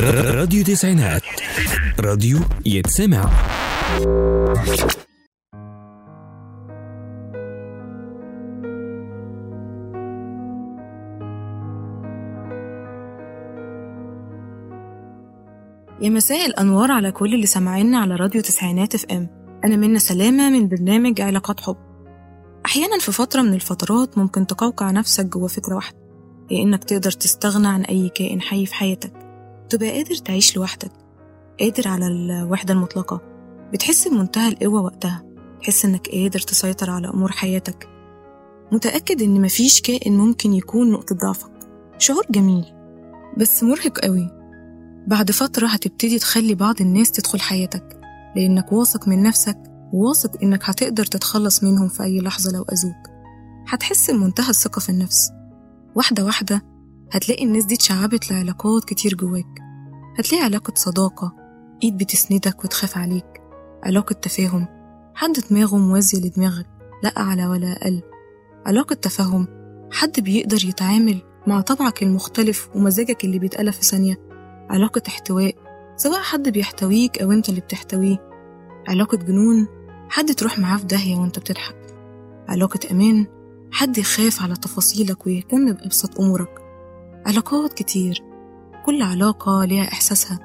راديو تسعينات. راديو يتسمع. يا مساء الأنوار على كل اللي سامعينا على راديو تسعينات FM أنا منى سلامة من برنامج علاقات حب. أحيانا في فترة من الفترات ممكن تقوقع نفسك جوا فكرة واحدة هي إنك تقدر تستغنى عن أي كائن حي في حياتك. تبقى قادر تعيش لوحدك قادر على الوحدة المطلقة. بتحس بمنتهى القوة وقتها. تحس إنك قادر تسيطر على أمور حياتك. متأكد إن مفيش كائن ممكن يكون نقطة ضعفك. شعور جميل بس مرهق قوي. بعد فترة هتبتدي تخلي بعض الناس تدخل حياتك لأنك واثق من نفسك وواثق إنك هتقدر تتخلص منهم في أي لحظة لو أذوك. هتحس بمنتهى الثقة في النفس. واحدة واحدة هتلاقي الناس دي اتشعبت لعلاقات كتير جواك. هتلاقي علاقة صداقة إيد بتسندك وتخاف عليك. علاقة تفاهم حد دماغه موازية لدماغك لا أعلى ولا أقل. علاقة تفاهم حد بيقدر يتعامل مع طبعك المختلف ومزاجك اللي بيتقلب في ثانية. علاقة احتواء سواء حد بيحتويك أو أنت اللي بتحتويه. علاقة جنون حد تروح معاه في داهية وأنت بتضحك. علاقة أمان حد يخاف على تفاصيلك ويهتم بأبسط أمورك. علاقات كتير. كل علاقة ليها إحساسها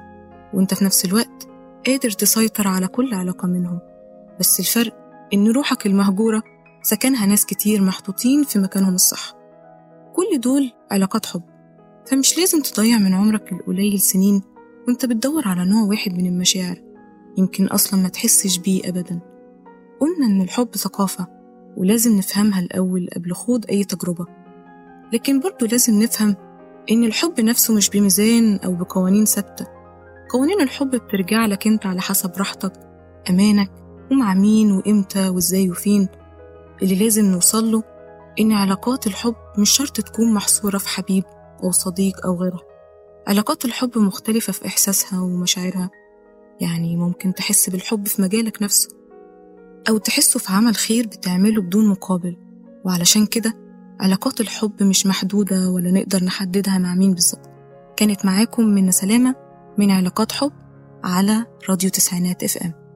وأنت في نفس الوقت قادر تسيطر على كل علاقة منهم. بس الفرق إن روحك المهجورة سكنها ناس كتير محطوطين في مكانهم الصح. كل دول علاقات حب. فمش لازم تضيع من عمرك القليل سنين وأنت بتدور على نوع واحد من المشاعر. يمكن أصلا ما تحسش بيه أبدا. قلنا إن الحب ثقافة ولازم نفهمها الأول قبل خوض أي تجربة. لكن برضه لازم نفهم إن الحب نفسه مش بميزان أو بقوانين ثابتة. قوانين الحب بترجع لك أنت على حسب راحتك أمانك ومع مين وإمتى وإزاي وفين. اللي لازم نوصله إن علاقات الحب مش شرط تكون محصورة في حبيب أو صديق أو غيره علاقات الحب مختلفة في إحساسها ومشاعرها. يعني ممكن تحس بالحب في مجالك نفسه أو تحسه في عمل خير بتعمله بدون مقابل. وعلشان كده علاقات الحب مش محدودة ولا نقدر نحددها مع مين بالظبط. كانت معاكم من سلامة من علاقات حب على راديو تسعينات إف إم.